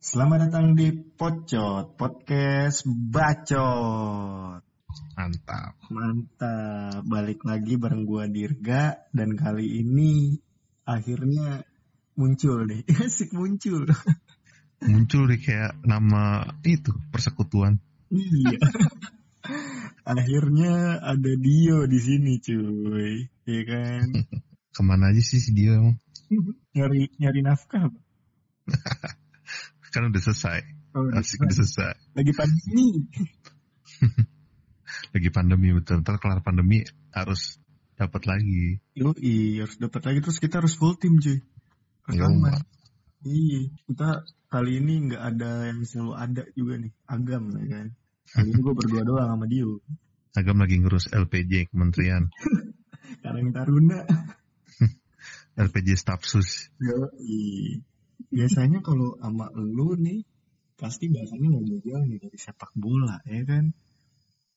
Selamat datang di Pocot Podcast Bacot. Mantap. Mantap, balik lagi bareng gua Dirga dan kali ini akhirnya muncul deh, asik muncul. Muncul deh kayak nama itu persekutuan. iya. akhirnya ada Dio di sini cuy, iya kan? Ke mana aja sih si dia emang? nyari nyari nafkah. Kan udah selesai. Oh, Asik udah selesai. lagi pandemi. Lagi pandemi betul. Ntar kelar pandemi harus dapat lagi. Yoi, harus dapat lagi terus kita harus full tim cuy. Yo. Iya, kita kali ini nggak ada yang selalu ada juga nih, agam ya kan. Kali ini gue berdua doang sama Dio. Agam lagi ngurus LPJ Kementerian. Karang Taruna. LPJ Stafsus. Yoi. Biasanya kalau sama lu nih, pasti bahasanya nggak jauh-jauh nih dari sepak bola, ya kan?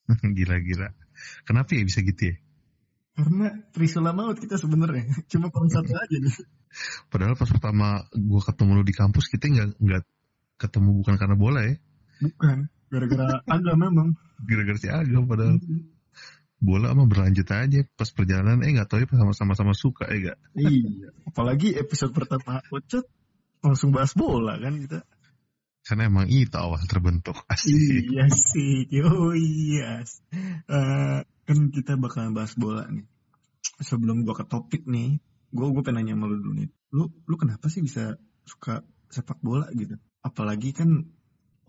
Gila-gila. Kenapa ya bisa gitu ya? Karena Trisula maut kita sebenarnya, cuma poin satu aja nih. Padahal pas pertama gua ketemu lu di kampus kita nggak nggak ketemu bukan karena bola ya. Bukan, gara-gara agam memang. Gara-gara si Agam padahal bola mah berlanjut aja pas perjalanan eh nggak tahu ya sama sama suka ya gak iya, apalagi episode pertama Ocot langsung bahas bola kan kita. karena emang itu awal terbentuk asik Iya sih, oh iya. Eh, kan kita bakalan bahas bola nih. Sebelum gua ke topik nih, gua gue pengen nanya sama lu dulu nih. Lu lu kenapa sih bisa suka sepak bola gitu? Apalagi kan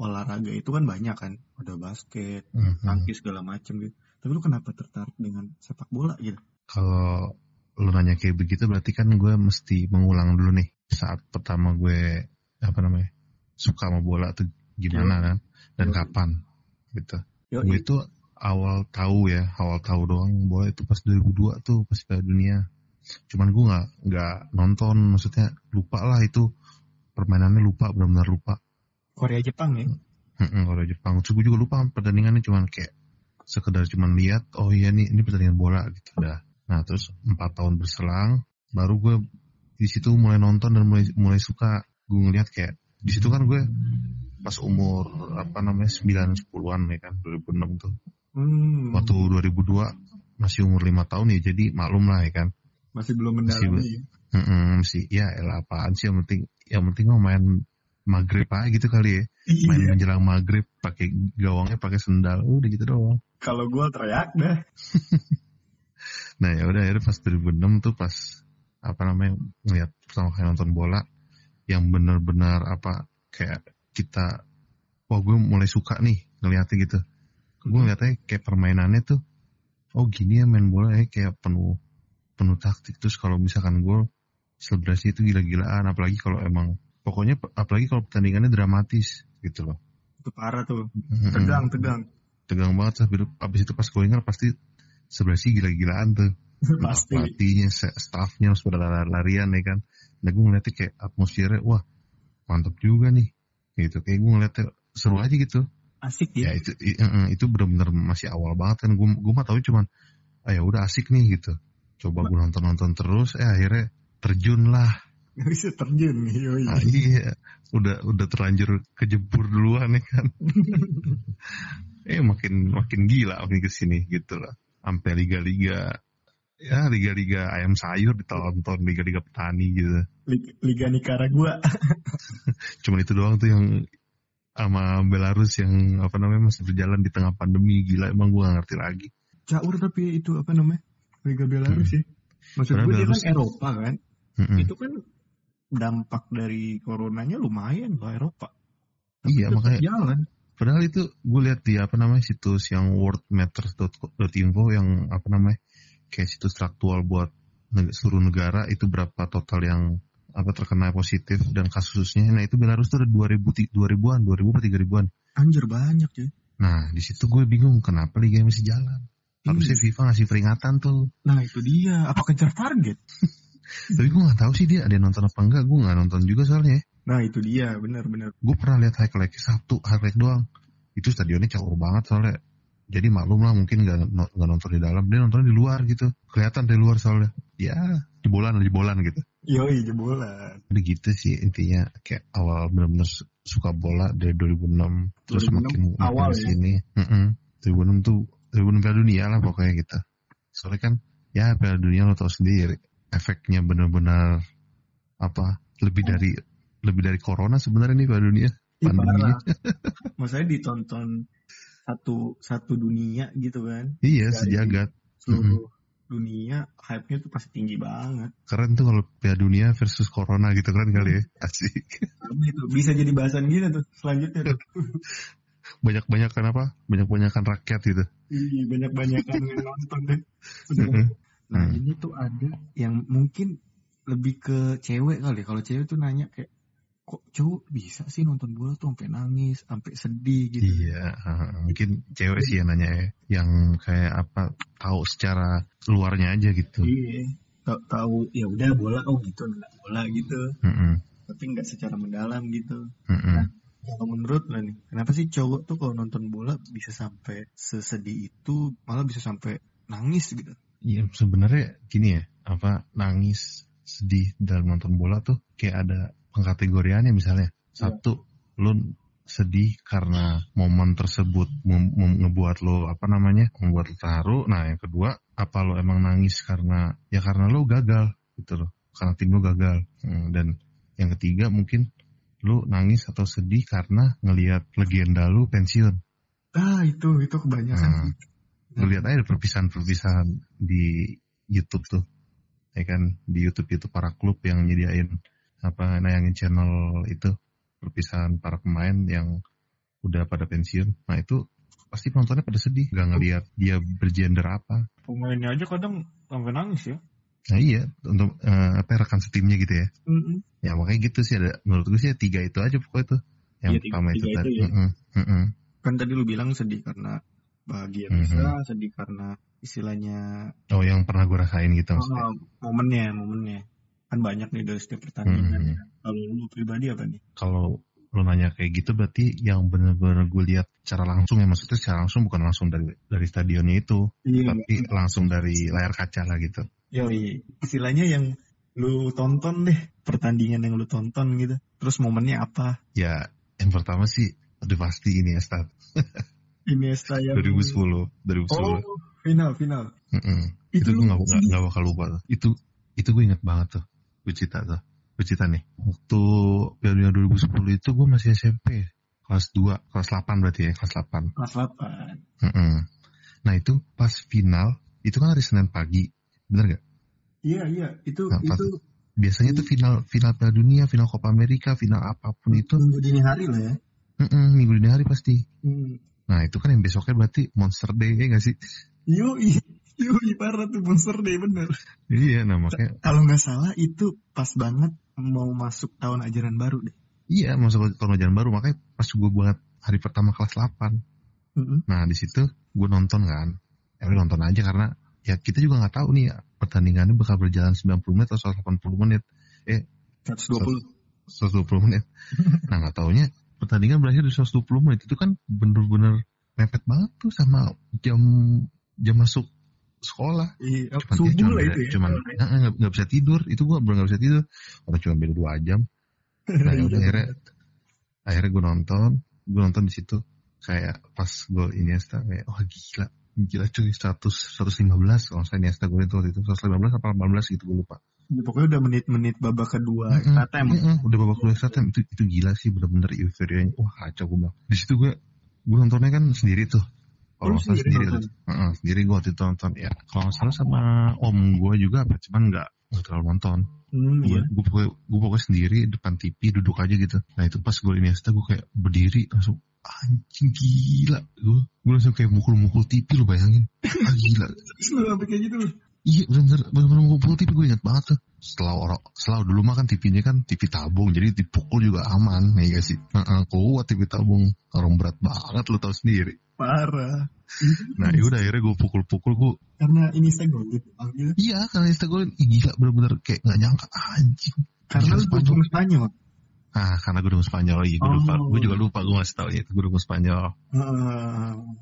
olahraga itu kan banyak kan, ada basket, Mhm. tangkis segala macem gitu. Tapi lu kenapa tertarik dengan sepak bola gitu? kalau lu nanya kayak begitu berarti kan gue mesti mengulang dulu nih saat pertama gue apa namanya suka sama bola tuh gimana kan dan Yo. kapan gitu Yo, gue itu awal tahu ya awal tahu doang bola itu pas 2002 tuh pas Piala Dunia cuman gue nggak nggak nonton maksudnya lupa lah itu permainannya lupa benar-benar lupa Korea Jepang ya? Mm-mm, kalau Jepang. Gue juga lupa pertandingannya cuman kayak sekedar cuman lihat oh iya nih ini pertandingan bola gitu udah nah terus empat tahun berselang baru gue di situ mulai nonton dan mulai mulai suka. Gue ngeliat kayak di situ kan gue pas umur apa namanya sembilan sepuluhan ya kan 2006 tuh. Hmm, waktu 2002 masih umur lima tahun ya jadi maklum lah ya kan. Masih belum masih mendalami. Mm-mm, sih ya elah apaan sih yang penting yang penting mah main maghrib aja gitu kali ya. Main Iya. menjelang maghrib pakai gawangnya pakai sendal udah gitu doang. Kalau gua teriak dah. nah ya udah akhirnya pas 2006 tuh pas apa namanya ngeliat pertama kali nonton bola yang benar-benar apa kayak kita wah gue mulai suka nih ngeliatnya gitu. Gue ngeliatnya kayak permainannya tuh oh gini ya main bola ya kayak penuh penuh taktik. Terus kalau misalkan gol selebrasi itu gila-gilaan apalagi kalau emang pokoknya apalagi kalau pertandingannya dramatis gitu loh Itu parah tuh. Mm-mm. Tegang, tegang. tegang banget tapi abis itu pas gue ingat pasti sebelah sih gila-gilaan tuh Pasti. pelatihnya staffnya harus pada lari- larian ya kan nah gue ngeliatnya kayak atmosfernya wah mantap juga nih gitu kayak gue ngeliatnya seru aja gitu Asik ya ya. itu itu bener-bener masih awal banget kan gue gue mah tahu cuman ah ya udah asik nih gitu coba gue nonton nonton terus eh akhirnya terjun lah Gak bisa terjun nih. Yoi. ah, iya udah udah terlanjur kejebur duluan ya kan eh makin makin gila makin ke sini gitu lah sampai liga-liga ya liga-liga ayam sayur ditonton liga-liga petani gitu Liga, Liga Nicaragua. cuman itu doang tuh yang sama Belarus yang apa namanya masih berjalan di tengah pandemi gila emang gue gak ngerti lagi Caur tapi itu apa namanya? Liga Belarus ya. Maksud gue dia kan Eropa kan. Mm-mm. Itu kan dampak dari coronanya lumayan loh Eropa. Iya, Tetap makanya- jalan. Padahal itu gue lihat di apa namanya situs yang worldmatters.info yang apa namanya kayak situs traktual buat seluruh negara itu berapa total yang apa terkena positif dan kasusnya. Nah itu Belarus tuh ada 2000 ti- 2000-an, 2000 atau 3000-an. Anjir banyak cuy. Nah di situ gue bingung kenapa liga masih jalan. Harusnya FIFA ngasih peringatan tuh. Nah itu dia. Apa kejar target? Tapi gue nggak tahu sih dia ada yang nonton apa enggak. Gue nggak nonton juga soalnya. Nah itu dia. Benar-benar. Gue pernah lihat highlight Sabtu highlight doang. Itu stadionnya caur banget soalnya jadi maklum lah mungkin nggak no- nggak nonton di dalam dia nonton di luar gitu kelihatan dari luar soalnya ya jebolan jebolan gitu Yoi jebolan. jadi gitu sih intinya kayak awal benar-benar su- suka bola dari 2006 terus 2006 makin awal makin ya? sini Mm-mm. 2006 tuh 2006 Piala Dunia lah pokoknya gitu soalnya kan ya Piala Dunia lo tau sendiri efeknya benar-benar apa lebih dari lebih dari corona sebenarnya nih Piala Dunia pandeminya parah. Maksudnya ditonton satu satu dunia gitu kan. iya Dari- sejagat Seluruh dunia hype-nya tuh pasti tinggi banget. keren tuh kalau Piala Dunia versus Corona gitu keren kali ya asik itu bisa jadi bahasan gitu tuh selanjutnya tuh. banyak banyak kan apa banyak banyakan rakyat gitu Iya banyak-banyakan yang nonton deh. Nah Hmm. ini tuh ada yang mungkin lebih ke cewek kali. Kalau cewek tuh nanya kayak kok cowok bisa sih nonton bola tuh sampai nangis, sampai sedih gitu. Iya, uh, mungkin cewek sih yang nanya ya, yang kayak apa tahu secara luarnya aja gitu. Iya. Tahu, tahu ya udah bola oh gitu nggak bola gitu. Mm-mm, Tapi nggak secara mendalam gitu. mm-mm. Kalau menurut lo nih, kenapa sih cowok tuh kalau nonton bola bisa sampai sesedih itu, malah bisa sampai nangis gitu? Iya sebenarnya gini ya, apa nangis sedih dalam nonton bola tuh kayak ada pengkategoriannya misalnya. Satu, lu sedih karena momen tersebut mem- mem- ngebuat lo apa namanya membuat lo terharu. Nah yang kedua, apa lo emang nangis karena ya karena lo gagal gitu loh, karena tim lo gagal. Hmm, dan yang ketiga mungkin lu nangis atau sedih karena ngelihat legenda lu pensiun. Ah itu itu kebanyakan. Nah, lu lihat aja perpisahan-perpisahan di YouTube tuh, ya kan di YouTube itu para klub yang nyediain apa nayangin channel itu perpisahan para pemain yang udah pada pensiun. Nah itu pasti penontonnya pada sedih, gak ngelihat dia bergender apa. Pemainnya aja kadang sampai nangis ya. Nah iya untuk eh, apa rekan setimnya gitu ya. Mm-mm. Ya makanya gitu sih ada menurut gue sih ya tiga itu aja pokoknya tuh. Yang Iya, tiga- pertama itu tiga tadi. itu ya. Mm-mm, mm-mm. Kan tadi lu bilang sedih karena bahagia Mhm. bisa, sedih karena istilahnya Oh yang pernah gue rasain gitu maksudnya. oh, momennya, momennya. Kan banyak nih dari setiap pertandingan. Mhm. ya. Kalau lu pribadi apa nih? Kalau lo nanya kayak gitu berarti yang benar-benar gue lihat secara langsung ya maksudnya secara langsung bukan langsung dari dari stadionnya itu Iya. tapi langsung dari layar kaca lah gitu. Yoi. Istilahnya yang lu tonton deh, pertandingan yang lu tonton gitu. Terus momennya apa? Ya yang pertama sih udah pasti ini ya start Iniesta yang 2010 2010. Oh, final, final. Mm-mm. Itu, gue nggak nggak- nggak bakal lupa tuh. Itu itu gue inget banget tuh. Gue cerita tuh. Gue cerita nih. Waktu Piala Dunia 2010 itu gue masih SMP. Kelas 2, kelas 8 berarti ya, kelas 8. Kelas 8. Mm-mm. Nah itu pas final, itu kan hari Senin pagi. Bener gak? Iya, iya. Itu Nah, pas- itu Biasanya tuh final final Piala Dunia, final Copa America, final apa pun itu minggu dini hari lah ya. mm-mm, minggu dini hari pasti. Hmm. Nah itu kan yang besoknya berarti Monster Day ya gak sih? Yoi. Yoi, parah tuh Monster Day bener. Iya, nah makanya Kalau nggak salah itu pas banget mau masuk tahun ajaran baru deh. iya masuk tahun ajaran baru makanya pas gue buat hari pertama kelas 8 Mm-mm. Nah di situ gue nonton kan, ya udah nonton aja karena ya kita juga nggak tahu nih pertandingannya bakal berjalan 90 menit atau 180 menit, eh 120. 120 menit. nah nggak taunya pertandingan berakhir di 120 menit. Itu kan bener-bener mepet banget tuh sama jam jam masuk sekolah. Iya, Cuman, subuh ya, cuman, lah beda- itu ya. cuman eh, nggak bisa tidur, itu gue bener nggak bisa tidur. Orang cuma beda dua jam. Nah ya udah akhirnya akhirnya gue nonton, gue nonton di situ. Kayak pas gol Iniesta kayak wah gila. Gila cuy 100 115 kalau saya Iniesta golin tuh waktu itu. 115 apa 18 gitu gue lupa Ya, pokoknya udah menit-menit babak kedua Mm-mm, extra time. mm-mm, udah babak kedua extra time. Itu itu gila sih bener-bener euforianya. Wah kacau gue bilang. Di situ gue gue nontonnya kan sendiri tuh. Oh, kalau nggak salah sendiri sendiri nonton? Heeh, sendiri gue waktu itu nonton. Ya kalau nggak salah sama om gue juga apa cuman nggak nggak terlalu nonton. Hmm, gue iya. gue pokoknya gue pokoknya sendiri depan TV duduk aja gitu. Nah itu pas gue Iniesta gue kayak berdiri langsung anjing gila. Gue gue langsung kayak mukul-mukul TV lu bayangin. Ah gila. Sampai kayak gitu. Iya bener-bener bener-bener mukul TV gue ingat banget tuh setelah orang setelah dulu mah kan TV-nya kan TV tabung jadi dipukul juga aman nih gak sih Heeh, kuat TV tabung orang berat banget lu tau sendiri Parah. nah yaudah akhirnya gue pukul-pukul gue Karena ini saya gol gitu. Panggil. iya karena Iniesta gue gila bener-bener kayak nggak nyangka anjing Karena lu dukung Spanyol. Ah, karena gue dukung Spanyol, iya gue Oh. lupa. Gue juga lupa, gue ngasih tau ya, gue dukung Spanyol.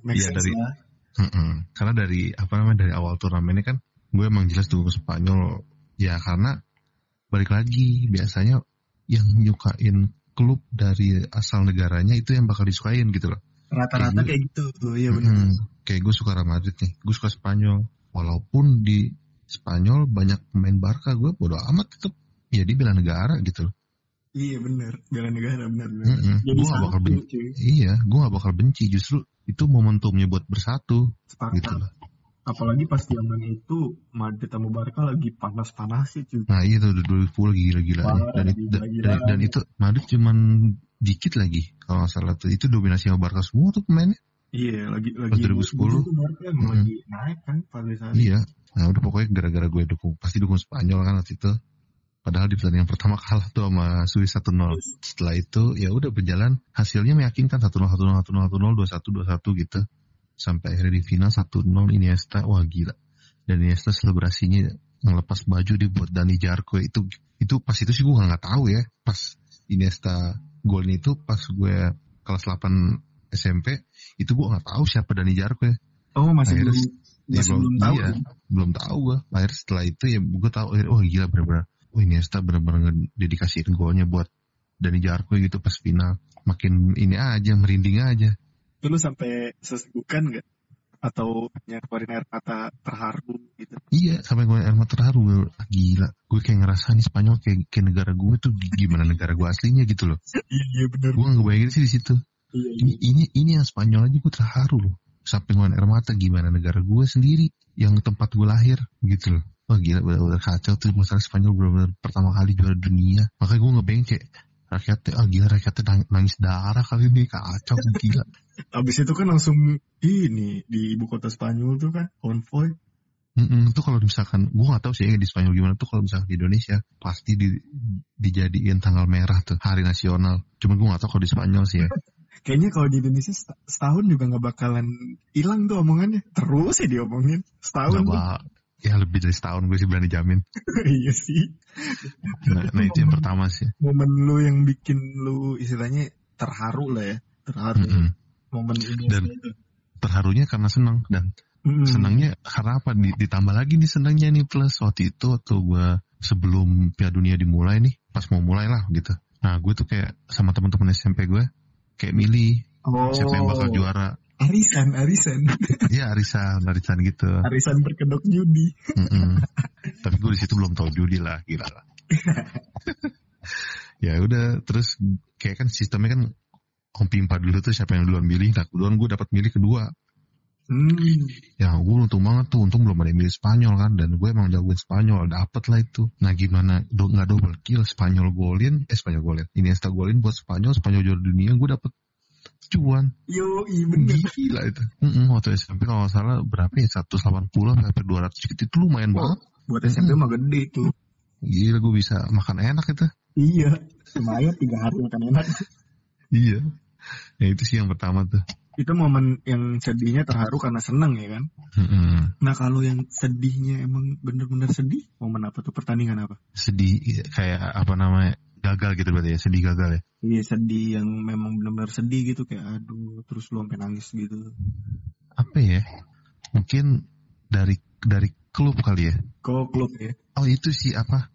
Iya, sense dari- lah. Mm-mm. Karena dari apa namanya dari awal turnamen ini kan gue emang jelas dukung Spanyol ya karena balik lagi biasanya yang nyukain klub dari asal negaranya itu yang bakal disukain gitu loh. Rata-rata Kayak kayak gitu. Oh, iya benar. Mm-mm. Kayak gue suka Real Madrid nih, gue suka Spanyol. Walaupun di Spanyol banyak pemain Barca, gue bodo amat tetep. Ya dia bela negara gitu loh. Iya benar. Bela negara benar. Mm-mm. Jadi Gue gak bakal benci. cuy. Iya, gue gak bakal benci. Justru itu momentumnya buat bersatu Sepakat. gitu loh. Apalagi pas zaman itu Madrid sama Barca lagi panas-panas sih cuy. Nah iya tuh 2010 gila-gila. Wah, dan, lagi dan, dan, dan itu Madrid cuman dikit lagi kalau nggak salah tuh. Itu dominasi sama Barca semua tuh pemainnya. Iya, lagi lagi Pas 2010. itu Barca emang Mm-mm. lagi naik kan pada saat iya. Nah udah pokoknya gara-gara gue dukung pasti dukung Spanyol kan waktu itu. Padahal di pertandingan pertama kalah tuh sama Swiss 1-0 setelah itu ya udah berjalan. Hasilnya meyakinkan 1-0 1-0 1-0 1-0 2-1 2-1 gitu sampai akhirnya di final 1-0 Iniesta wah gila. Dan Iniesta selebrasinya ngelepas baju dia buat Dani Jarko. Itu itu pas itu sih gue nggak tahu ya. Pas Iniesta golnya itu pas gue kelas 8 SMP itu gue nggak tahu siapa Dani Jarko ya. Oh, masih Akhirnya- belum Ya, masih belum tahu. iya, belum tahu gue akhirnya setelah itu ya gue tahu oh gila bener-bener oh Iniesta bener-bener dedikasiin golnya buat Dani Jarko gitu pas final. Makin ini aja merinding aja Itu lu sampai sesegukan nggak? Atau nyakuarin air mata terharu gitu? Iya, sampai gue air mata terharu. Gila. Gue kayak ngerasa nih Spanyol kayak, kayak negara gue tuh gimana negara gue aslinya gitu loh. Iya, iya benar. Gue nggak bayangin sih di situ. Iya, Ini, iya. ini, ini yang Spanyol aja gue terharu loh. Sampai gue air mata gimana negara gue sendiri yang tempat gue lahir gitu loh. Wah gila bener-bener kacau tuh masalah Spanyol bener-bener pertama kali juara dunia. Makanya gue ngebayang kayak rakyatnya, ah gila rakyatnya nang- nangis darah kali ini kacau gila. Abis itu kan langsung ini di ibu kota Spanyol tuh kan konvoy. Mm-mm, itu kalau misalkan gue gak tahu sih ya di Spanyol gimana tuh kalau misalkan di Indonesia pasti di, dijadiin tanggal merah tuh hari nasional. Cuman gue gak tahu kalau di Spanyol sih ya. Kayaknya kalau di Indonesia seta- setahun juga nggak bakalan hilang tuh omongannya. Terus ya diomongin setahun. Gak bak- ya lebih dari setahun gue sih berani jamin. iya sih. Nah, nah itu yang pertama sih. Momen lu yang bikin lu istilahnya terharu lah ya. Terharu. Mm-mm. Momen ini. Dan-. Terharunya karena senang dan Mm. senangnya karena apa? Di- Ditambah lagi nih senangnya nih plus waktu itu waktu gue sebelum Piala Dunia dimulai nih pas mau mulai lah gitu. Nah gue tuh kayak sama teman-teman SMP gue kayak milih Oh. siapa yang bakal juara. Arisan, arisan. Iya arisan, arisan gitu. arisan berkedok judi. Tapi gue di situ belum tahu judi lah, gila lah. ya udah, terus kayak kan sistemnya kan kompi empat dulu tuh siapa yang duluan milih, nah kebetulan gue dapat milih kedua. Hmm. Ya gue untung banget tuh, untung belum ada yang milih Spanyol kan, dan gue emang jagoin Spanyol, dapet lah itu. Nah gimana, do, nggak double kill, Spanyol golin, eh Spanyol golin, Iniesta golin buat Spanyol, Spanyol juara dunia, gue dapet cuan. Yo, iya bener. Gila itu. Mm-mm, waktu SMP kalau salah berapa ya, 180 sampai 200 gitu, itu lumayan banget. Buat SMP mah gede tuh. Gila gue bisa makan enak itu. Iya. Lumayan tiga hari makan enak. Iya. Ya itu sih yang pertama tuh. Itu momen yang sedihnya terharu karena seneng ya kan. Mm-mm. Nah kalau yang sedihnya emang bener-bener sedih, momen apa tuh pertandingan apa? Sedih iya, kayak apa namanya gagal gitu berarti ya sedih gagal ya. Iya sedih yang memang bener-bener sedih gitu kayak aduh terus lu sampai nangis gitu. Apa ya? Mungkin dari dari klub kali ya. Kok klub ya? Oh itu sih apa?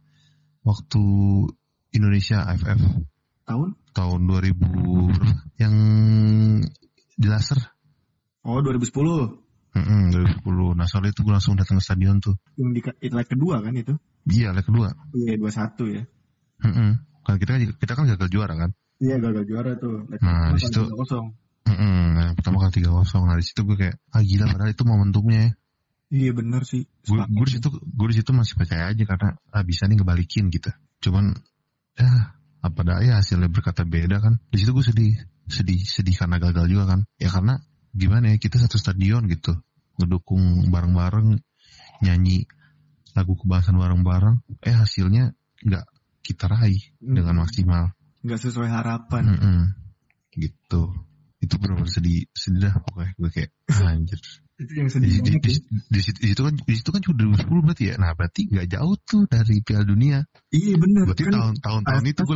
Waktu Indonesia AFF Tahun? tahun 2000 berapa? yang di laser. Oh 2010. Mm 2010. Nah soalnya itu gue langsung datang ke stadion tuh. Yang di leg kedua kan itu? Iya leg kedua. Iya 21 ya. Mm-mm. Kan kita kan kita kan gagal juara kan. Iya gagal juara tuh. Leg Nah, di situ- 3-0. Mm-mm. Nah pertama kali tiga kosong. Nah di situ gue kayak ah gila padahal itu momentumnya ya. Iya bener sih. gue gue di situ gue di situ masih percaya aja karena ah, bisa nih ngebalikin gitu cuman ya apa daya hasilnya berkata beda kan. Di situ gue sedih. Sedih sedih karena gagal juga kan. Ya karena gimana ya kita satu stadion gitu. Ngedukung bareng-bareng nyanyi lagu kebangsaan bareng-bareng. Eh hasilnya nggak kita raih Hmm. dengan maksimal. Nggak sesuai harapan. Mm-mm. gitu. Itu benar-benar sedih sedih dah pokoknya. Gue kayak anjir Itu yang di, sedih di, di, di, di situ kan di situ kan juga 2010 berarti ya? Nah berarti nggak jauh tuh dari Piala Dunia. Iya bener. berarti kan tahun tahun tahun itu gue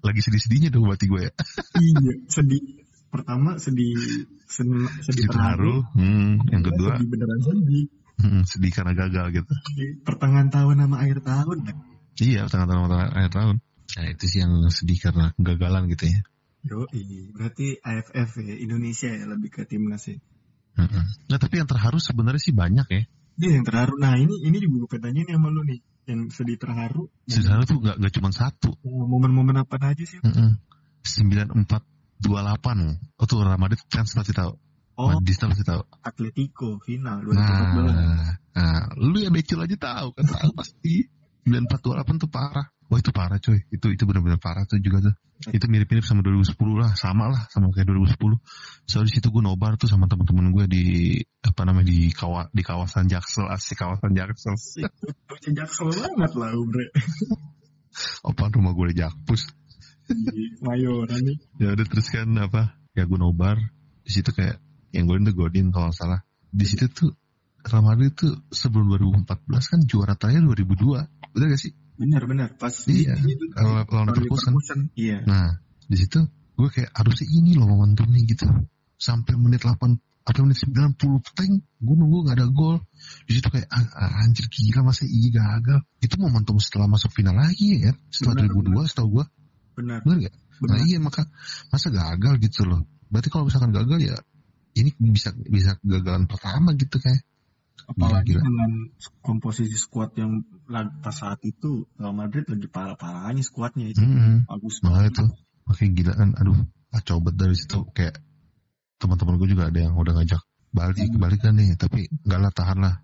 lagi, sedih sedihnya dong berarti gue ya. Iya sedih. Pertama sedih sedih, sedih terharu, hmm, yang kedua sedih beneran sedih. hmm, sedih karena gagal gitu. Pertengahan tahun sama akhir tahun. Kan. iya tengah-tengah akhir tahun. Nah itu sih yang sedih karena kegagalan gitu ya. Yo, berarti AFF ya, Indonesia ya lebih ke timnas ya. Mm-mm. Nah tapi yang terharu sebenarnya sih banyak ya. Dia yang terharu. Nah ini ini juga gue pengen nih sama lu nih, yang sedih terharu. Sebenarnya tuh gak, gak cuma satu. Momen-momen apa aja sih? Sembilan empat dua delapan. Oh tuh Ramadhan fans pasti tahu. Oh, Madista pasti tahu. Atletico final 2014. Nah, nah, lu ya becil aja tahu kan tahu pasti. 9428 tuh parah. Wah itu parah coy. Itu itu benar-benar parah tuh juga tuh. Itu mirip-mirip sama 2010 lah, sama lah sama kayak 2010. Soalnya di situ gue nobar tuh sama teman-teman gue di apa namanya di kawa, di kawasan Jaksel, asik kawasan Jaksel. Bocah jaksel banget lah bre. Apa rumah gue di Jakpus. Di Mayoran nih. Ya udah terus kan apa? Ya gue nobar di situ kayak yang gue tuh Godin kalau salah. Di situ tuh Ramadhan itu sebelum 2014 kan juara terakhir 2002. Bener gak sih? Benar benar pas Iya, di- di- lawan. Leverkusen. Iya. Nah, di situ gue kayak harusnya ini loh momentumnya gitu. Sampai menit 8 atau menit 90 peteng, gue nunggu gak ada gol. Di situ kayak ah, ah, anjir gila masa iya gagal. Itu momentum setelah masuk final lagi ya, setelah Benar, 2002 setahu gue. Benar. Bener gak? Nah Benar. iya maka masa gagal gitu loh. Berarti kalau misalkan gagal ya ini bisa bisa kegagalan pertama gitu kayak. Apalagi Gila, gila. dengan komposisi skuad yang pas saat itu Real Madrid lagi parah-parahnya skuadnya itu. Mm-mm. Bagus Makanya banget. itu makin gila kan. Aduh, kacau banget dari situ kayak teman-teman gue juga ada yang udah ngajak balik balik kan nih tapi nggak lah tahan lah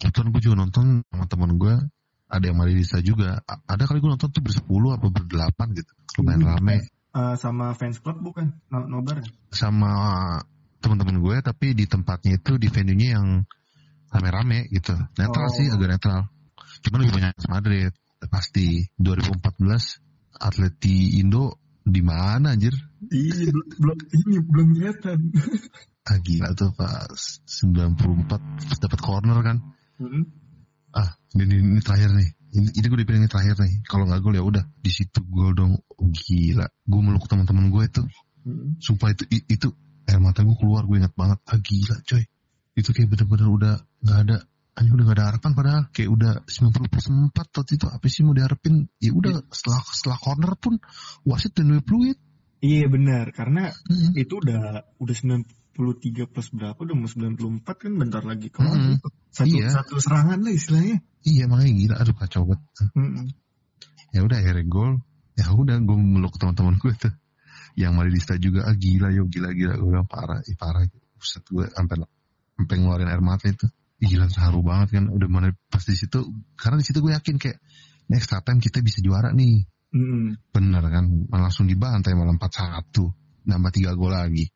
kebetulan gue juga nonton sama teman gue ada yang Madridista juga A- ada kali gue nonton tuh bersepuluh apa berdelapan gitu lumayan Hmm. rame Eh, sama fans club bukan? No, nobar. sama teman-teman gue tapi di tempatnya itu di venue-nya yang rame-rame gitu. Netral Oh. sih agak netral. Cuman lebih banyak Madrid pasti. 2014 Atleti Indo di mana anjir? Iya, belum ini belum kelihatan. ah gila tuh pas 94 pas dapat corner kan? Hmm. ah ini, ini, ini terakhir nih. Ini, ini gue dibilang ini terakhir nih. Kalau nggak gol ya udah. Di situ gol dong. Oh, gila. Gue meluk teman-teman gue itu. Hmm. sumpah itu itu air mata gue keluar. Gue ingat banget. Ah gila coy. Itu kayak bener-bener udah nggak ada. Anjing udah gak ada harapan padahal. Kayak udah 90 plus 4 waktu itu apa sih mau diharapin? Ya udah setelah setelah corner pun wasit dan fluid. Iya benar, karena Mm. itu udah udah 93 plus berapa? Udah mau 94 kan bentar lagi. Kelar Mm. gitu. Satu Iya. satu serangan lah istilahnya. iya makanya gila. Aduh kacau banget. Mm. ya udah akhirnya gol. Ya udah gue meluk teman-teman gue tuh. Yang Madridista juga ah gila yo gila gila. Gue bilang parah ih parah. Buset gue sampai sampai ngeluarin air mata itu gila terharu banget kan udah mana pas di situ karena di situ gue yakin kayak next time kita bisa juara nih Mm. bener kan langsung dibantai malah 4-1 nambah 3 gol lagi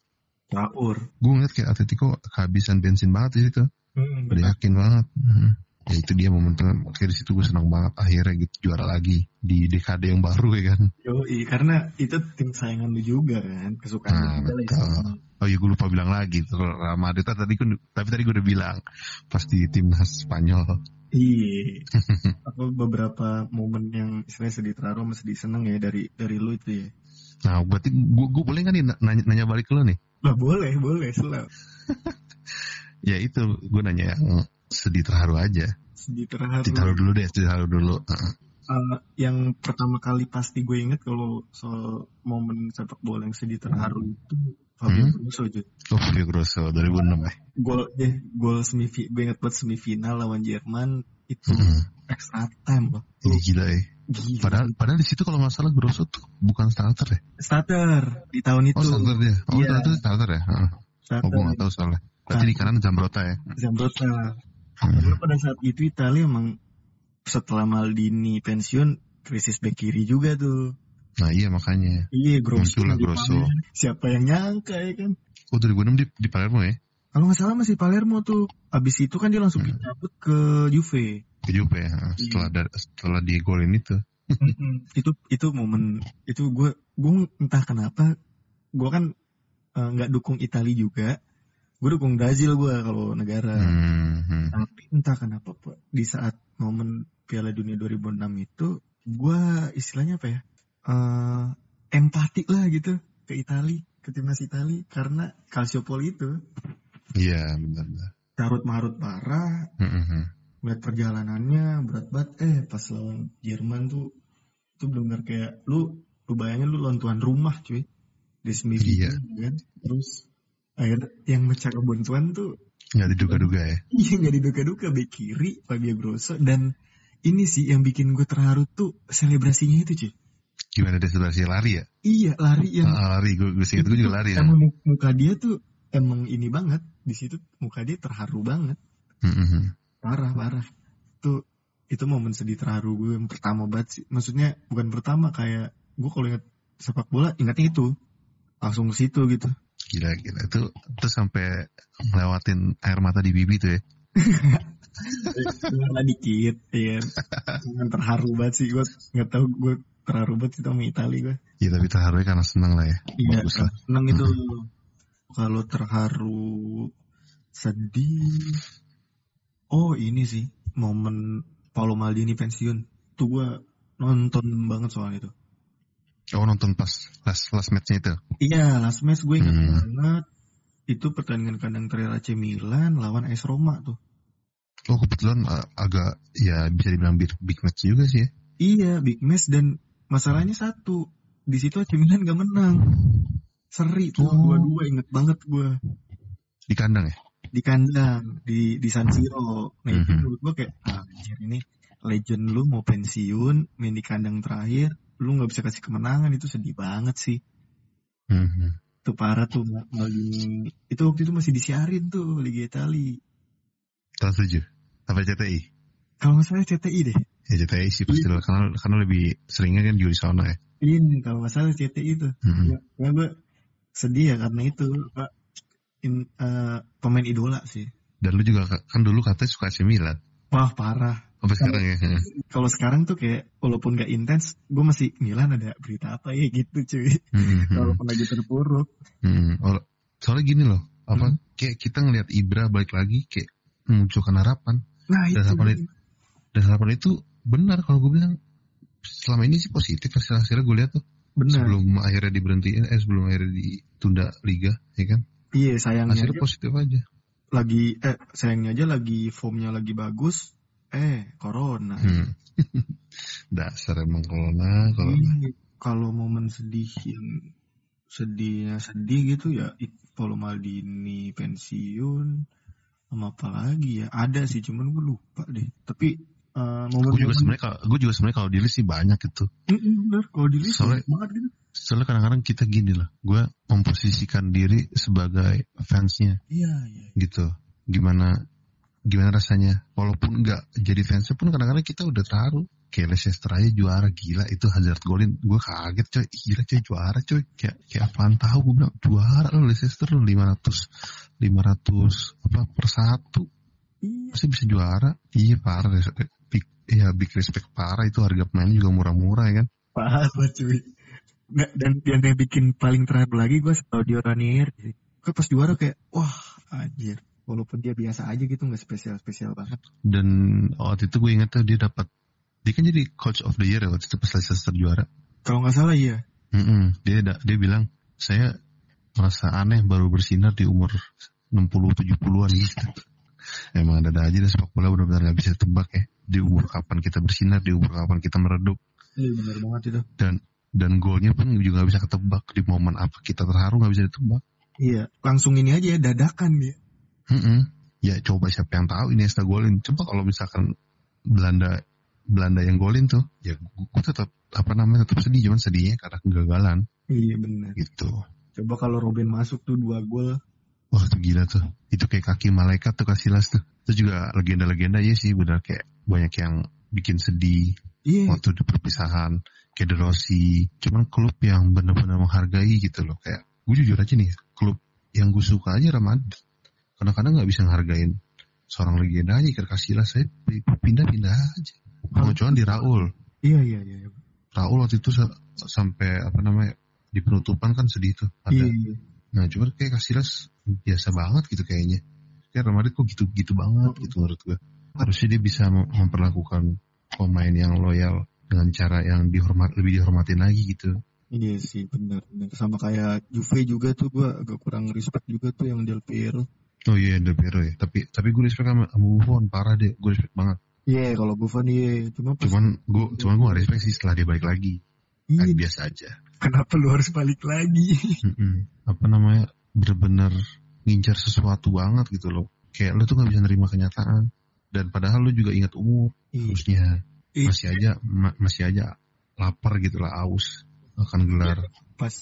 Traor. gue ngeliat kayak Atletico kehabisan bensin banget di situ Mm, udah yakin banget Mhm. ya itu dia momentum kayak di situ gue senang banget akhirnya gitu juara lagi di dekade yang baru ya kan Yoi, karena itu tim sayangan lu juga kan, kesukaan Nah, betul. istilahnya. Oh iya gue lupa bilang lagi Real Madrid tadi gue tapi tadi gue udah bilang pas di timnas Spanyol. Iya. Apa beberapa momen yang istilahnya sedih terharu sama sedih seneng ya dari dari lu itu ya. Nah berarti gue, gue boleh nggak nih nanya, nanya balik ke lo nih? Lah boleh, boleh selalu. Ya itu gue nanya yang sedih terharu aja. Sedih terharu. Ditaruh dulu deh, ditaruh dulu. Heeh. Eh, yang pertama kali pasti gue inget kalau soal momen sepak bola yang sedih terharu itu Fabio Hmm? Grosso Jud. Oh Fabio Grosso 2006 ya. Gol ya, gol semifinal gue inget banget semifinal lawan Jerman itu Hmm. extra time loh. Ini gila ya. Gila. Padahal padahal di situ kalau nggak salah Grosso tuh bukan starter ya. starter di tahun itu. Oh starter dia. Oh Iya. starter starter ya. Heeh. starter. Oh gue nggak tahu soalnya. Berarti di kanan Zambrota ya. Zambrota. Hmm. Pada saat itu Italia emang setelah Maldini pensiun krisis bek kiri juga tuh. Nah iya makanya. Iya, Grosso. Muncullah Grosso. Siapa yang nyangka ya kan? Oh 2006 di, di Palermo ya. Kalau nggak salah masih Palermo tuh. Abis itu kan dia langsung Hmm. dicabut ke Juve. Ke Juve ya. Setelah da- setelah di golin itu. Mm-mm. itu itu momen itu gue gue entah kenapa gue kan eh, nggak dukung Italia juga. Gue dukung Brazil gue kalau negara. Hmm, hmm. Tapi entah kenapa di saat momen Piala Dunia 2006 itu gue istilahnya apa ya? Eh empati lah gitu ke Itali ke timnas Itali karena Calciopoli itu. Iya benar-benar. carut marut parah. Mm-mm. lihat perjalanannya berat banget eh pas lawan Jerman tuh itu benar kayak lu lu bayangin lu lawan tuan rumah cuy. Di semifinal kan terus akhir yang mecah kebuntuan tuh Nggak diduga-duga ya. iya nggak diduga-duga bek kiri Fabio Grosso. Dan ini sih yang bikin gue terharu tuh selebrasinya itu cuy Gimana dia selebrasi lari ya? iya lari yang Ah, lari, gue, gue singkat gue juga lari ya. emang mu- muka dia tuh emang ini banget di situ muka dia terharu banget Mm-mm. parah parah tuh itu momen sedih terharu gue yang pertama banget sih maksudnya bukan pertama kayak gue kalau ingat sepak bola ingatnya itu langsung ke situ gitu Gila, gila. Itu, itu sampai ngelewatin air mata di bibi tuh ya. Cuma dikit ya terharu banget sih gue nggak tahu gue terharu banget itu sama Itali gue Ya tapi terharunya karena seneng lah ya. iya lah. seneng itu kalau terharu sedih oh ini sih momen Paolo Maldini pensiun tuh gue nonton banget soal itu Oh nonton pas last, last match-nya itu. Iya, last match gue ingat Hmm. banget. Itu pertandingan kandang terakhir AC Milan lawan AS Roma tuh. Oh kebetulan uh, agak ya bisa dibilang big, big match juga sih ya. Iya, big match dan masalahnya satu. Di situ AC Milan gak menang. Seri tuh Oh. dua-dua inget banget gue. Di kandang ya. Di kandang, di di San Siro. Nah itu Mhm. menurut gue kayak, ah, anjir ini legend lu mau pensiun, main di kandang terakhir, lu gak bisa kasih kemenangan, itu sedih banget sih. Mhm. Itu parah tuh, Maldini. Itu waktu itu masih disiarin tuh, Liga Italia. Trans 7. Apa CTI? Kalau nggak salah CTI deh. Ya CTI sih pasti lah. Karena, karena lebih seringnya kan juga di sana ya. Ini kalau nggak salah CTI itu. Mhm. Ya, ya gue sedih ya karena itu Pak. In, eh, pemain idola sih. Dan lu juga kan dulu katanya suka AC Milan. Wah parah. Sampai sekarang ya. Kalau sekarang tuh kayak walaupun gak intens, gue masih Milan ada berita apa ya gitu cuy. Mhm. Walaupun lagi terpuruk. Hmm, oh, soalnya gini loh, apa Hmm. kayak kita ngelihat Ibra balik lagi kayak memunculkan harapan Nah itu. dan harapan itu dan harapan itu benar kalau gue bilang selama ini sih positif hasil hasilnya gue lihat tuh Benar. sebelum akhirnya diberhentiin eh sebelum akhirnya ditunda liga ya kan Iya sayangnya hasilnya aja positif aja lagi eh sayangnya aja lagi formnya lagi bagus. Eh corona. hmm. dasar emang corona corona Iya, Kalau momen sedih yang sedihnya sedih gitu ya Paolo Maldini pensiun sama apa lagi ya ada sih cuman gue lupa deh tapi eh, momen gue juga sebenarnya gue juga sebenarnya kalau di list sih banyak gitu. Bener. Kalau di list Soalnya- banyak banget gitu. soalnya kadang-kadang kita gini lah gue memposisikan diri sebagai fansnya iya iya gitu. Gimana gimana rasanya? Walaupun nggak jadi fansnya pun kadang-kadang kita udah taruh kayak Leicester aja juara gila itu Hazard golin. Gue kaget coy. Gila coy juara coy. Kayak kayak apaan tahu gue bilang juara lo Leicester lo 500 500 apa per satu. Iya. Pasti bisa juara. Iya parah deh big, ya big respect parah itu harga pemainnya juga murah-murah ya kan parah cuy Nggak, dan yang yang bikin paling terakhir lagi gue Claudio Ranieri sih. Gue pas juara kayak wah anjir walaupun dia biasa aja gitu nggak spesial spesial banget dan waktu itu gue inget tuh dia dapat dia kan jadi coach of the year ya waktu itu pas Leicester juara kalau nggak salah iya Mm-mm. Dia da- dia bilang saya merasa aneh baru bersinar di umur 60 70-an gitu. Emang ada aja deh sepak bola benar-benar nggak bisa tebak ya. Di umur kapan kita bersinar, di umur kapan kita meredup iya benar banget itu dan dan golnya pun juga nggak bisa ketebak di momen apa kita terharu nggak bisa ditebak. iya langsung ini aja ya dadakan dia Mm-mm. Ya coba siapa yang tahu ini Iniesta golin. Coba kalau misalkan Belanda Belanda yang golin tuh, ya gue tetap apa namanya tetap sedih cuman sedihnya karena kegagalan iya benar gitu. coba kalau Robin masuk tuh dua gol Wah itu gila tuh. Itu kayak kaki malaikat tuh Casillas tuh. Itu juga legenda-legenda ya sih benar kayak banyak yang bikin sedih iya waktu di perpisahan. Kayak De Rossi. Cuman klub yang benar-benar menghargai gitu loh. Kayak gue jujur aja nih. Klub yang gue suka aja Real Madrid. Kadang-kadang gak bisa ngehargain seorang legenda aja kayak Casillas. Saya pindah-pindah aja. Pengecualian di Raul. iya iya iya Raul waktu itu sa- sampai apa namanya di penutupan kan sedih tuh. Ada iya iya. Nah cuman kayak Casillas biasa banget gitu kayaknya. Kayak Real Madrid kok gitu-gitu banget gitu menurut gue. Harusnya dia bisa mem- memperlakukan pemain yang loyal dengan cara yang dihormat lebih dihormatin lagi gitu. Iya sih benar benar sama kayak Juve juga tuh gua agak kurang respect juga tuh yang Del Piero. Oh iya Del Piero ya. Tapi tapi gue respect sama, sama Buffon parah deh. Gue respect banget. Iya kalau Buffon iya cuma pas Cuman gue cuman gue gak respect sih setelah dia balik lagi. iya, Kan biasa aja. kenapa lu harus balik lagi? Apa namanya bener-bener ngincar sesuatu banget gitu loh. Kayak lu tuh gak bisa nerima kenyataan. Dan padahal lu juga ingat umur. Iya. Harusnya Iya. masih aja ma- masih aja lapar gitu lah aus akan gelar. pas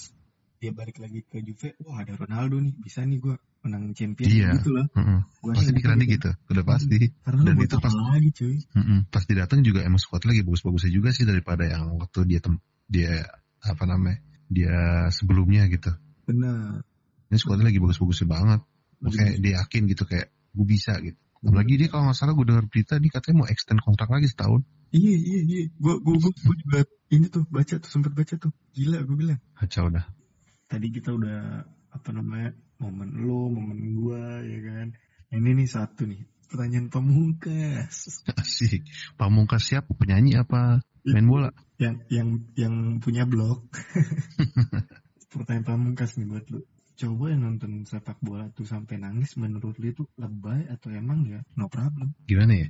dia balik lagi ke Juve, wah ada Ronaldo nih, bisa nih gua menang champion Iya. gitu lah. Heeh. Gua Pasti pikirannya gitu. gitu. Udah pasti. Karena Dan itu pas lagi cuy? Mm-mm. Pas dia datang juga emang squad lagi bagus-bagusnya juga sih daripada yang waktu dia tem dia apa namanya dia sebelumnya gitu. Benar. Ini squadnya lagi bagus-bagusnya banget. Kayak dia yakin gitu kayak gue bisa gitu. Apalagi dia kalau nggak salah gue dengar berita dia katanya mau extend kontrak lagi setahun. Iya iya iya, gua gua gua, gua juga ini tuh baca tuh sempat baca tuh, gila gua bilang. Kacau dah. Tadi kita udah apa namanya momen lu, momen gua ya kan. Ini nih satu nih pertanyaan pamungkas Asik. Pamungkas siapa? Penyanyi apa? Main bola? yang yang yang punya blog. pertanyaan pamungkas nih buat lu. Coba yang nonton sepak bola tuh sampai nangis menurut lu itu lebay atau emang ya no problem? Gimana ya?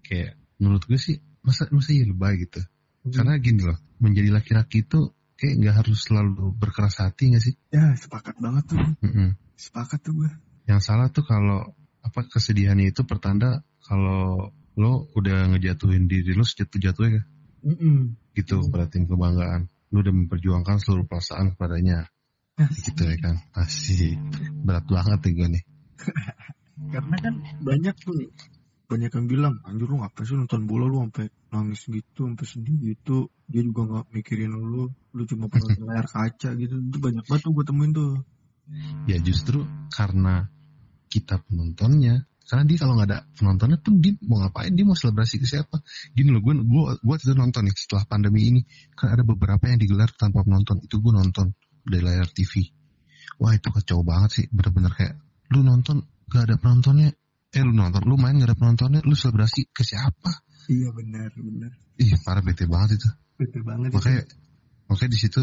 Kayak menurut gue sih masa masa iya lebay gitu. Karena gini loh, menjadi laki-laki itu kayak nggak harus selalu berkeras hati nggak sih? ya sepakat banget tuh, Mm-mm. sepakat tuh gua. Yang salah tuh kalau apa kesedihannya itu pertanda kalau lo udah ngejatuhin diri lo sejatuh jatuhnya Mm-mm. gitu pada tim kebanggaan. Lo udah memperjuangkan seluruh perasaan kepadanya. Gitu ya kan. Asik. Berat banget nih gue nih. Karena kan banyak tuh banyak yang bilang anjir lu ngapain sih nonton bola lu sampai nangis gitu sampai sedih gitu dia juga nggak mikirin lu lu cuma pernah layar kaca gitu itu banyak banget tuh gue temuin tuh Ya justru karena kita penontonnya. Karena dia kalau nggak ada penontonnya tuh dia mau ngapain? Dia mau selebrasi ke siapa? Gini loh, gue gue gue itu nonton nih setelah pandemi ini kan ada beberapa yang digelar tanpa penonton. Itu gue nonton dari layar TV. Wah itu kacau banget sih, bener-bener kayak lu nonton gak ada penontonnya. Eh lu nonton, lu main gak ada penontonnya, lu selebrasi ke siapa? iya benar benar Ih parah bete banget itu. betul banget Makanya makanya di situ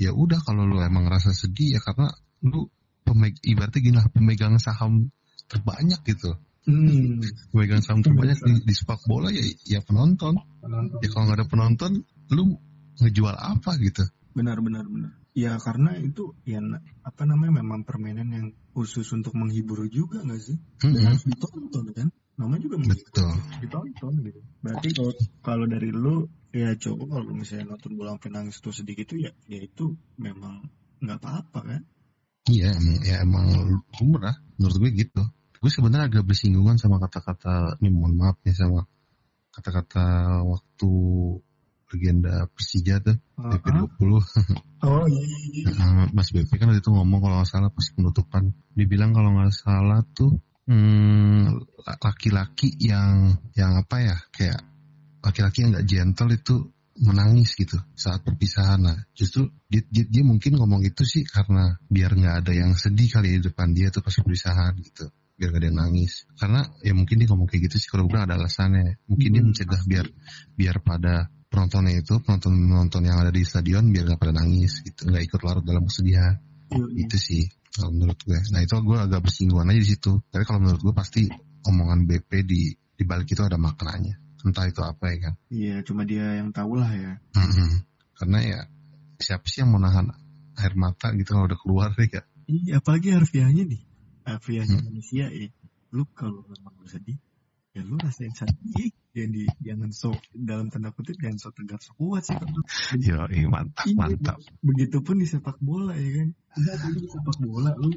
ya udah kalau lu emang ngerasa sedih ya karena lu pemeg ibaratnya gini lah pemegang saham terbanyak gitu hmm, pemegang saham terbanyak di, di sepak bola ya ya penonton penonton. ya kalau nggak ada penonton lu ngejual apa gitu benar benar benar ya karena itu ya apa namanya memang permainan yang khusus untuk menghibur juga nggak sih dan Mm-mm. harus ditonton kan namanya juga betul ditonton gitu. Berarti kalau kalau dari lu ya coba kalau misalnya nonton bola sampai nangis tuh sedikit itu ya ya itu memang nggak apa-apa kan? iya emang ya emang lumrah menurut gue gitu gue sebenarnya agak bersinggungan sama kata-kata ini mohon maaf nih sama kata-kata waktu legenda Persija tuh BP 20 Oh iya iya. Nah, Mas BP kan waktu itu ngomong kalau nggak salah pas penutupan. Dibilang kalau nggak salah tuh hmm, laki-laki yang yang apa ya kayak laki-laki yang nggak gentle itu menangis gitu saat perpisahan. Nah justru dia, dia, dia mungkin ngomong itu sih karena biar nggak ada yang sedih kali di depan dia tuh pas perpisahan gitu biar gak ada yang nangis. Karena ya mungkin dia ngomong kayak gitu sih kalau gue ada alasannya. Mungkin dia Hmm, mencegah pasti. biar biar pada penontonnya itu penonton penonton yang ada di stadion biar gak pada nangis gitu nggak ikut larut dalam kesedihan iya. itu sih kalau menurut gue nah itu gue agak bersinggungan aja di situ tapi kalau menurut gue pasti omongan BP di di balik itu ada maknanya entah itu apa ya kan Iya, cuma dia yang tahu lah ya. Mhm. karena ya siapa sih yang mau nahan air mata gitu kalau udah keluar ya Iya, apalagi harfiahnya nih. Harfiahnya Hmm. manusia ya. Lu kalau memang sedih, ya lu rasain sedih. Jangan di jangan sok dalam tanda kutip jangan sok tegar sok kuat sih kalau yo mantap Iya, mantap Begitupun di sepak bola ya kan. Dulu di sepak bola lu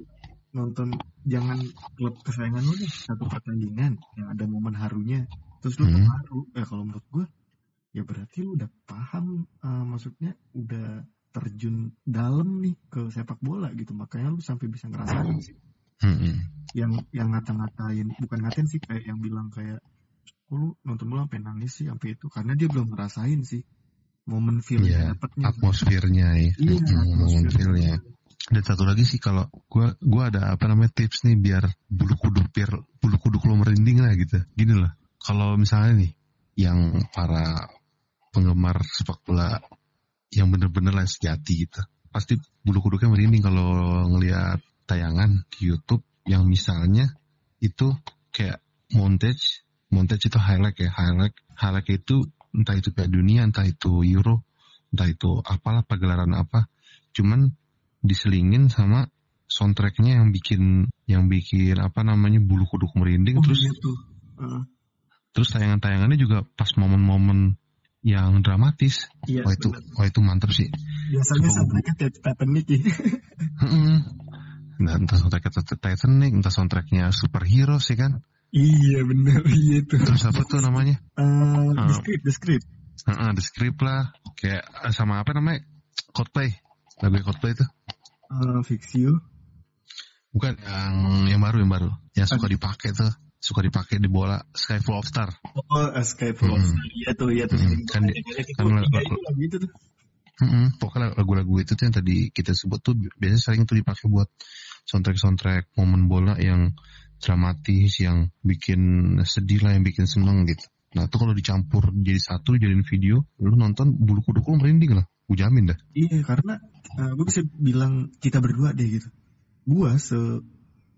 nonton jangan klub kesayangan lu nih satu pertandingan yang ada momen harunya terus lu Hmm. terharu ya kalau menurut gua ya berarti lu udah paham eh, maksudnya udah terjun dalam nih ke sepak bola gitu makanya lu sampai bisa ngerasain sih Mhm. yang yang ngata-ngatain bukan ngatain sih kayak yang bilang kayak "Kok lu nonton bola sampai nangis sih sampai itu karena dia belum ngerasain sih momen Iya, yang dapetnya atmosfernya ya Iya, Mhm, momen feel-nya. dan satu lagi sih kalau gua gua ada apa namanya tips nih biar bulu kuduk biar bulu kuduk lo merinding lah gitu gini loh kalau misalnya nih yang para penggemar sepak bola yang bener-bener lah sejati gitu. Pasti bulu kuduknya merinding kalau ngelihat tayangan di YouTube yang misalnya itu kayak montage, montage itu highlight ya, highlight, highlight itu entah itu kayak dunia, entah itu Euro, entah itu apalah pagelaran apa, cuman diselingin sama soundtracknya yang bikin yang bikin apa namanya bulu kuduk merinding. Oh, terus gitu. Heeh. terus tayangan-tayangannya juga pas momen-momen yang dramatis. Iya, wah itu wah itu mantep sih. Biasanya soundtracknya Tit- Titanic ya. Nah, entah soundtracknya Titanic entah soundtracknya superhero sih kan? Iya bener, iya itu. terus apa tuh namanya? The Ah. script, the script. The Script lah. Kayak eh, sama apa namanya? Coldplay. Lagu Coldplay itu. Eh, Fix You. bukan yang yang baru yang baru. Yang suka dipakai tuh. Suka dipakai di bola. Sky Full of Star. Oh, Escape from Hmm. Iya tuh, iya tuh. Hmm, kan di- Itu, kan tiga lagu- itu lagu itu tuh. Mm-mm, pokoknya lagu-lagu itu tuh yang tadi kita sebut tuh bi- biasanya sering tuh dipakai buat soundtrack-soundtrack momen bola yang dramatis, yang bikin sedih lah, yang bikin seneng gitu. Nah tuh kalau dicampur jadi satu, jadiin video, lu nonton bulu kuduk lu merinding lah, gue jamin dah. Iya, karena gue bisa bilang kita berdua deh gitu. Gua se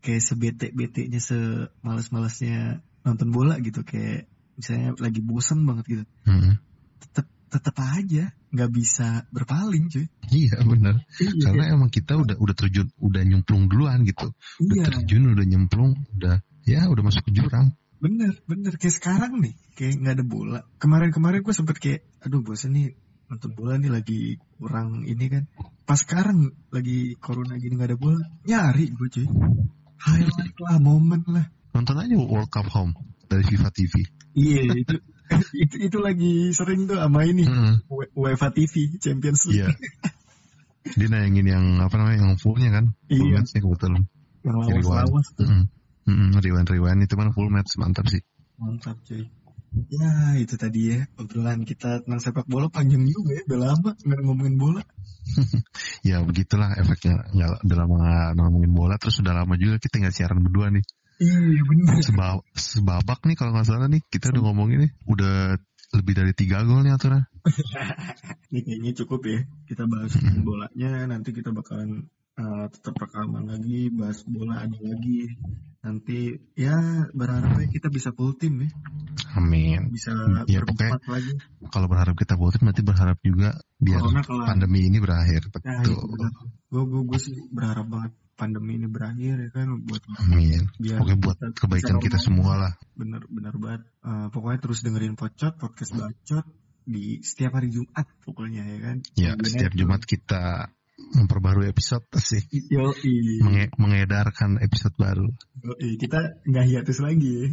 kayak sebete-betenya, semales-malesnya nonton bola gitu, kayak misalnya lagi bosen banget gitu. Mm-mm. Tetep tetep aja nggak bisa berpaling cuy. Iya bener, Iya, karena emang kita udah udah terjun, udah nyemplung duluan gitu, udah iya, terjun, udah nyemplung, udah ya udah masuk ke jurang. bener bener kayak sekarang nih, kayak nggak ada bola. Kemarin-kemarin gue sempet kayak, aduh bosen nih nonton bola nih lagi kurang ini kan. Pas sekarang lagi corona gini nggak ada bola, nyari gue cuy. Highlight lah, momen lah. Nonton aja World Cup Home dari FIFA TV. Iya itu itu itu lagi sering tuh sama ini. U- UEFA TV Champions League Iya. Dia nayangin yang apa namanya yang fullnya kan, full Iya. matchnya kebetulan. yang lawas-lawas tuh Mm -mm. Rewind rewind itu kan full match mantap sih. mantap cuy. Ya itu tadi ya obrolan kita tentang sepak bola panjang juga ya udah lama nggak ngomongin bola. Ya begitulah efeknya. Nggak udah lama ngomongin bola terus udah lama juga kita nggak siaran berdua nih. Iya bener. Seba sebabak nih kalau nggak salah nih kita udah ngomongin nih udah lebih dari tiga gol nih aturan. Ini kayaknya cukup ya kita bahas Mm-mm. bolanya nanti kita bakalan uh, tetap rekaman lagi bahas bola ada lagi nanti ya berharapnya kita bisa full tim ya Amin. bisa Ya, berempat lagi Kalau berharap kita voting berarti berharap juga biar Corona pandemi ini berakhir. Nah, itu Betul. benar. Gue gue gue sih berharap banget pandemi ini berakhir ya kan buat Amin. biar Oke buat kita kebaikan kita semua lah. bener bener banget. Eh, pokoknya terus dengerin pocot podcast bacot di setiap hari Jumat pokoknya ya kan. Ya Tungguin setiap. Jumat kita memperbarui episode sih. Yo Menge- mengedarkan episode baru. kita nggak hiatus lagi.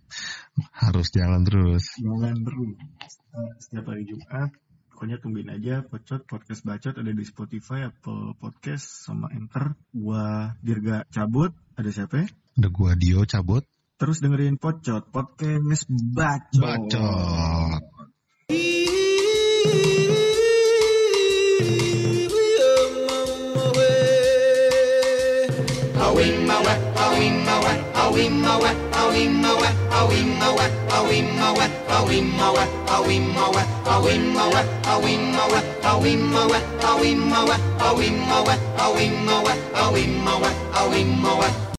Harus jalan terus. Jangan terus. Eh, setiap hari Jumat pokoknya tungguin aja pocot podcast bacot ada di Spotify Apple Podcast sama Anchor gua Dirga cabut ada siapa ya? Udah gua Dio cabut. Terus dengerin Pocot, podcast bacot. Bacot. a wee moa, a wee moa,